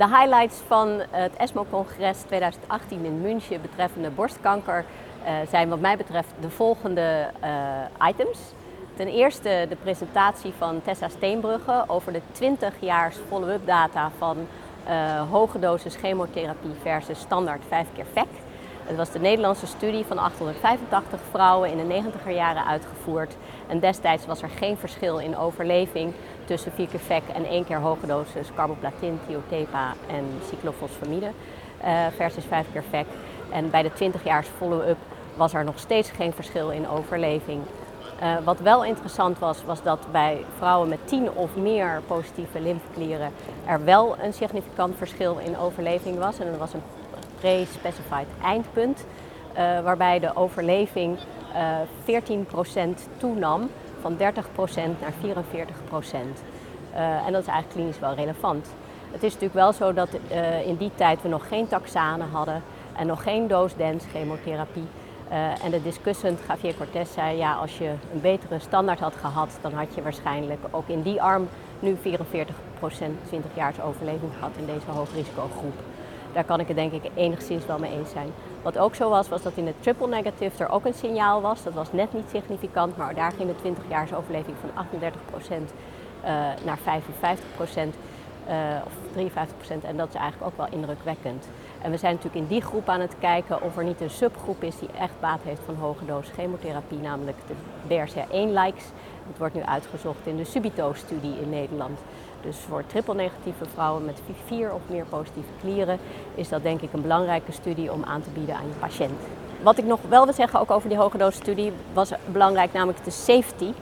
De highlights van het ESMO-congres 2018 in München betreffende borstkanker uh, zijn wat mij betreft de volgende uh, items. Ten eerste de presentatie van Tessa Steenbrugge over de 20 jaar follow-up data van uh, hoge dosis chemotherapie versus standaard 5 keer VEC. Het was de Nederlandse studie van 885 vrouwen in de 90er jaren uitgevoerd. En destijds was er geen verschil in overleving tussen 4 keer VEC en 1 keer hoge dosis carboplatin, thiotepa en cyclophosphamide uh, versus 5 keer VEC. En bij de 20 jaar follow-up was er nog steeds geen verschil in overleving. Uh, wat wel interessant was, was dat bij vrouwen met 10 of meer positieve lymfeklieren er wel een significant verschil in overleving was. En er was een pre-specified eindpunt, uh, waarbij de overleving uh, 14% toenam van 30% naar 44%. en dat is eigenlijk klinisch wel relevant. Het is natuurlijk wel zo dat in die tijd we nog geen taxanen hadden en nog geen dose-dense chemotherapie. Uh, en de discussant Javier Cortés zei, ja, als je een betere standaard had gehad, dan had je waarschijnlijk ook in die arm nu 44% 20 jaar overleving gehad in deze hoogrisicogroep. Daar kan ik het denk ik enigszins wel mee eens zijn. Wat ook zo was, was dat in de triple negative er ook een signaal was. Dat was net niet significant, maar daar ging de 20 jaar overleving van 38% uh, naar 55%. Uh, of 53% En dat is eigenlijk ook wel indrukwekkend. En we zijn natuurlijk in die groep aan het kijken of er niet een subgroep is die echt baat heeft van hoge dosis chemotherapie, namelijk de BRCA1-likes. Het wordt nu uitgezocht in de Subito-studie in Nederland. Dus voor triple-negatieve vrouwen met vier of meer positieve klieren is dat denk ik een belangrijke studie om aan te bieden aan je patiënt. Wat ik nog wel wil zeggen ook over die hoge dosis studie was belangrijk, namelijk de safety.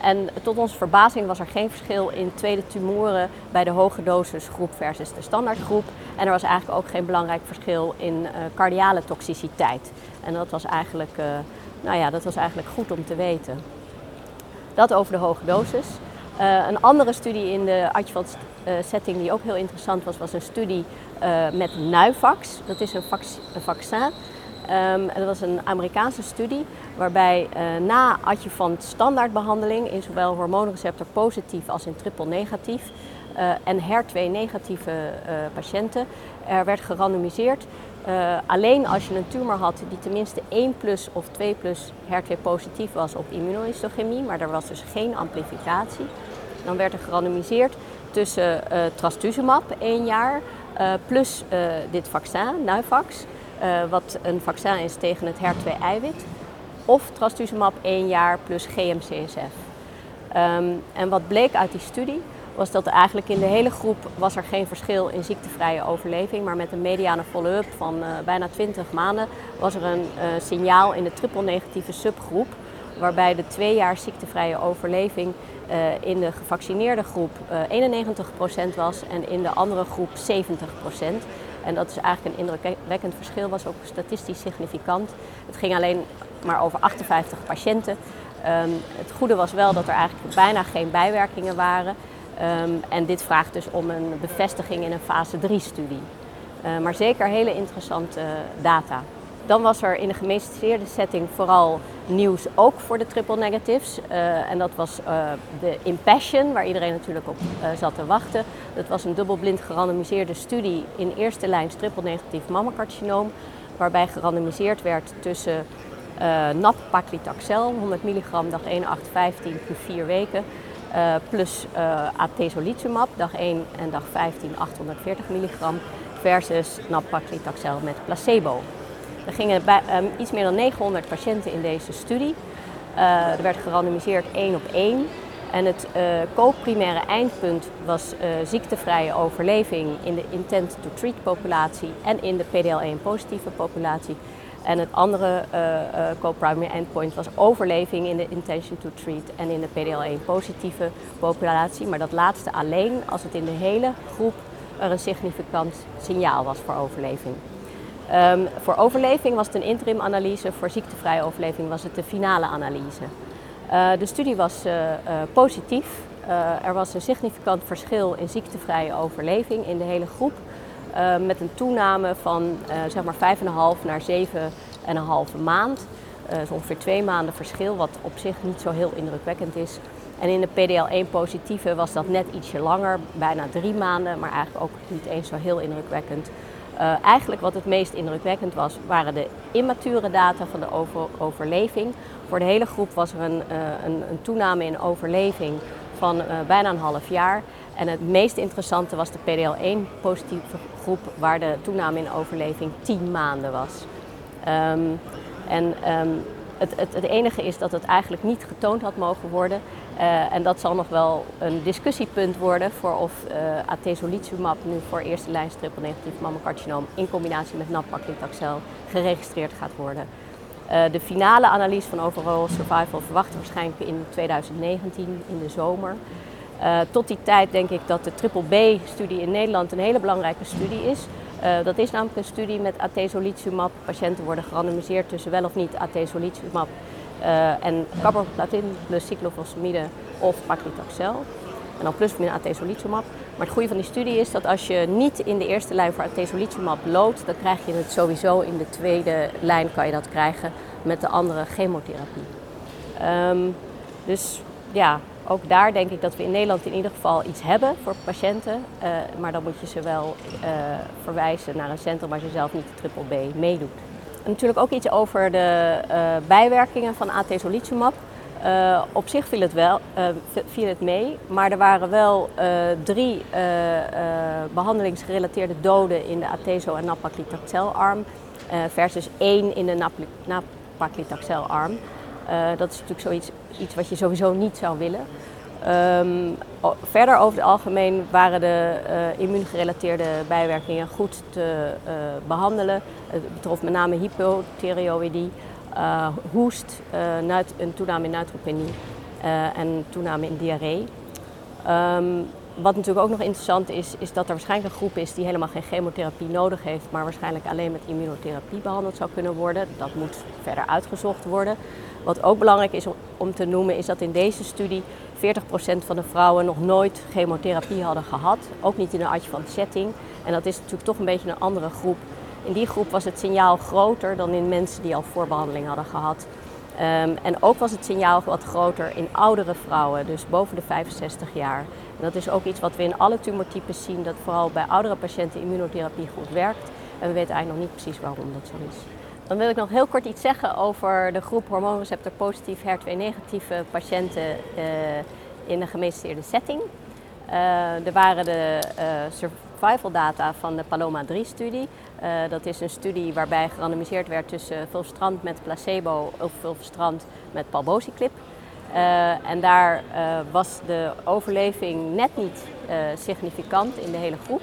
En tot onze verbazing was er geen verschil in tweede tumoren bij de hoge dosis groep versus de standaardgroep. En er was eigenlijk ook geen belangrijk verschil in uh, cardiale toxiciteit. En dat was, eigenlijk, uh, nou ja, dat was eigenlijk goed om te weten. Dat over de hoge dosis. Uh, een andere studie in de adjuvant setting die ook heel interessant was, was een studie met Nuvax. Dat is een, een vaccin Um, dat was een Amerikaanse studie waarbij na adjuvant standaardbehandeling in zowel hormoonreceptor positief als in triple negatief en HER2 negatieve patiënten er werd gerandomiseerd. alleen als je een tumor had die tenminste 1 plus of 2 plus HER2 positief was op immunohistochemie, maar er was dus geen amplificatie, dan werd er gerandomiseerd tussen trastuzumab 1 jaar plus dit vaccin, Nuvax. Uh, wat een vaccin is tegen het HER2-eiwit. Of trastuzumab 1 jaar plus GM-CSF. Um, ehm, en wat bleek uit die studie was dat eigenlijk in de hele groep was er geen verschil in ziektevrije overleving. Maar met een mediane follow-up van uh, bijna 20 maanden was er een uh, signaal in de triple-negatieve subgroep. Waarbij de twee jaar ziektevrije overleving in de gevaccineerde groep 91% was en in de andere groep 70%. En dat is eigenlijk een indrukwekkend verschil, was ook statistisch significant. Het ging alleen maar over 58 patiënten. Um, het goede was wel dat er eigenlijk bijna geen bijwerkingen waren. Um, en dit vraagt dus om een bevestiging in een fase 3-studie. Uh, maar zeker hele interessante data. Dan was er in de gemeenschapsgeorde setting vooral nieuws ook voor de triple negatives. Uh, en dat was uh, de Impassion, waar iedereen natuurlijk op uh, zat te wachten. Dat was een dubbelblind gerandomiseerde studie in eerste lijn triple negatief mammacarcinoom. Waarbij gerandomiseerd werd tussen nab-paclitaxel, 100 milligram dag 1, 8, 15 plus 4 weken. plus atezolizumab, dag 1 en dag 15, 840 milligram. Versus nab-paclitaxel met placebo. Er gingen um, iets meer dan 900 patiënten in deze studie. Uh, er werd gerandomiseerd één op één. En het co-primaire eindpunt was uh, ziektevrije overleving in de intent-to-treat populatie en in de PDL1 positieve populatie. En het andere co-primary endpoint was overleving in de intention to treat en in de PDL1 positieve populatie. Maar dat laatste alleen als het in de hele groep er een significant signaal was voor overleving. Um, voor overleving was het een interim analyse, voor ziektevrije overleving was het de finale analyse. Uh, de studie was uh, uh, positief. er was een significant verschil in ziektevrije overleving in de hele groep. met een toename van zeg maar 5,5 naar 7,5 maand. Dat is ongeveer twee maanden verschil, wat op zich niet zo heel indrukwekkend is. En in de PDL1-positieve was dat net ietsje langer, bijna drie maanden, maar eigenlijk ook niet eens zo heel indrukwekkend. Uh, eigenlijk wat het meest indrukwekkend was, waren de immature data van de over overleving. Voor de hele groep was er een, uh, een, een toename in overleving van uh, bijna een half jaar. En het meest interessante was de PDL1 positieve groep, waar de toename in overleving 10 maanden was. Um, en um, het, het, het, enige is dat het eigenlijk niet getoond had mogen worden. Uh, en dat zal nog wel een discussiepunt worden voor of uh, atezolizumab nu voor eerste lijn triple negatief mammocarcinoom in combinatie met nab-paclitaxel geregistreerd gaat worden. Uh, de finale analyse van overall survival verwachten waarschijnlijk in 2019 in de zomer. Tot die tijd denk ik dat de triple B-studie in Nederland een hele belangrijke studie is. Dat is namelijk een studie met atezolizumab. Patiënten worden gerandomiseerd tussen wel of niet atezolizumab uh, en carboplatin plus cyclophosphamide of paclitaxel. En dan plus min atezolizumab. Maar het goede van die studie is dat als je niet in de eerste lijn voor atezolizumab loodt, dan krijg je het sowieso in de tweede lijn kan je dat krijgen met de andere chemotherapie. Um, dus ja, ook daar denk ik dat we in Nederland in ieder geval iets hebben voor patiënten. Uh, maar dan moet je ze wel uh, verwijzen naar een centrum waar ze zelf niet de triple B meedoet. Natuurlijk ook iets over de uh, bijwerkingen van atezolizumab. op zich viel het, wel, viel het mee, maar er waren wel drie behandelingsgerelateerde doden in de atezo- en napaclitaxel-arm versus één in de napaclitaxel-arm. Uh, dat is natuurlijk zoiets iets wat je sowieso niet zou willen. Um, verder over het algemeen waren de uh, immuungerelateerde bijwerkingen goed te uh, behandelen. Het betrof met name hypothyreoïdie, hoest, een toename in neutropenie en toename in diarree. Um, wat natuurlijk ook nog interessant is, is dat er waarschijnlijk een groep is die helemaal geen chemotherapie nodig heeft, maar waarschijnlijk alleen met immunotherapie behandeld zou kunnen worden. Dat moet verder uitgezocht worden. Wat ook belangrijk is om te noemen, is dat in deze studie 40% van de vrouwen nog nooit chemotherapie hadden gehad. Ook niet in een adjuvant setting. En dat is natuurlijk toch een beetje een andere groep. In die groep was het signaal groter dan in mensen die al voorbehandeling hadden gehad. Um, en ook was het signaal wat groter in oudere vrouwen, dus boven de 65 jaar. Dat is ook iets wat we in alle tumortypes zien, dat vooral bij oudere patiënten immunotherapie goed werkt. En we weten eigenlijk nog niet precies waarom dat zo is. Dan wil ik nog heel kort iets zeggen over de groep hormoonreceptor positief HER2 negatieve patiënten uh, in een gemeensteerde setting. Uh, er waren de uh, survival data van de Paloma 3-studie. dat is een studie waarbij gerandomiseerd werd tussen fulvestrant met placebo of fulvestrant met palbociclip. en daar was de overleving net niet significant in de hele groep.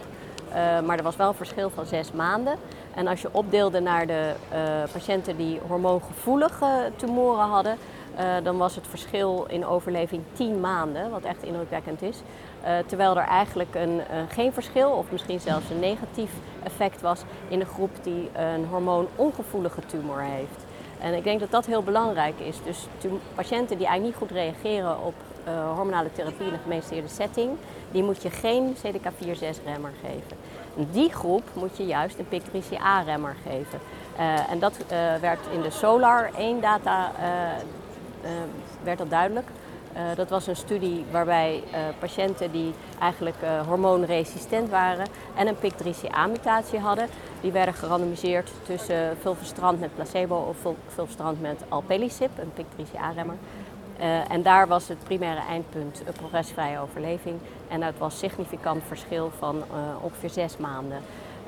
maar er was wel een verschil van zes maanden. En als je opdeelde naar de uh, patiënten die hormoongevoelige tumoren hadden, uh, dan was het verschil in overleving 10 maanden, wat echt indrukwekkend is. Uh, terwijl er eigenlijk een, geen verschil, of misschien zelfs een negatief effect was in de groep die een hormoonongevoelige tumor heeft. En ik denk dat dat heel belangrijk is. Dus patiënten die eigenlijk niet goed reageren op hormonale therapie in een gemeensteerde setting, die moet je geen CDK4-6-remmer geven. Die groep moet je juist een PIK3CA-remmer geven. En dat uh, werd in de SOLAR 1 data uh, werd dat duidelijk. dat was een studie waarbij patiënten die eigenlijk hormoonresistent waren en een PIK3CA-mutatie hadden, die werden gerandomiseerd tussen fulvestrant met placebo of fulvestrant met alpelisib, een PIK3CA-remmer. Uh, en daar was het primaire eindpunt progressvrije overleving. En dat was significant verschil van ongeveer zes maanden.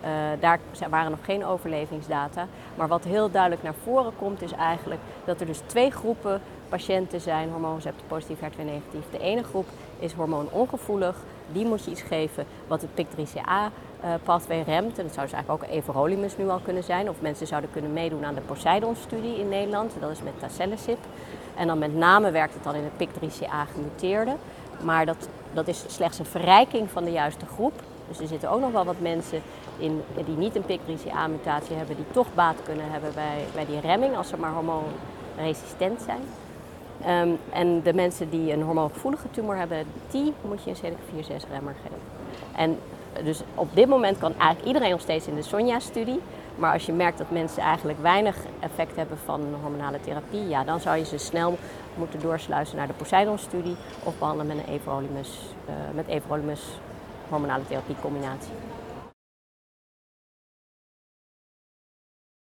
Uh, daar waren nog geen overlevingsdata. Maar wat heel duidelijk naar voren komt, is eigenlijk dat er dus twee groepen patiënten zijn, hormoonreceptor positief, HER2 negatief. De ene groep is hormoonongevoelig. Die moet je iets geven wat het PIK3CA uh, pathway remt. En dat zou dus eigenlijk ook everolimus nu al kunnen zijn. Of mensen zouden kunnen meedoen aan de Poseidon-studie in Nederland. Dat is met tacelicib. En dan met name werkt het dan in het PIK3CA gemuteerde. Maar dat, dat is slechts een verrijking van de juiste groep. Dus er zitten ook nog wel wat mensen in die niet een PIK3CA-mutatie hebben, die toch baat kunnen hebben bij, bij die remming als ze maar hormoonresistent zijn. Um, en de mensen die een hormoongevoelige tumor hebben, die moet je een CDK4-6-remmer geven. En dus op dit moment kan eigenlijk iedereen nog steeds in de Sonja-studie. Maar als je merkt dat mensen eigenlijk weinig effect hebben van hormonale therapie, ja, dan zou je ze snel moeten doorsluizen naar de Poseidon-studie of behandelen met een everolimus, uh, met everolimus hormonale therapie combinatie.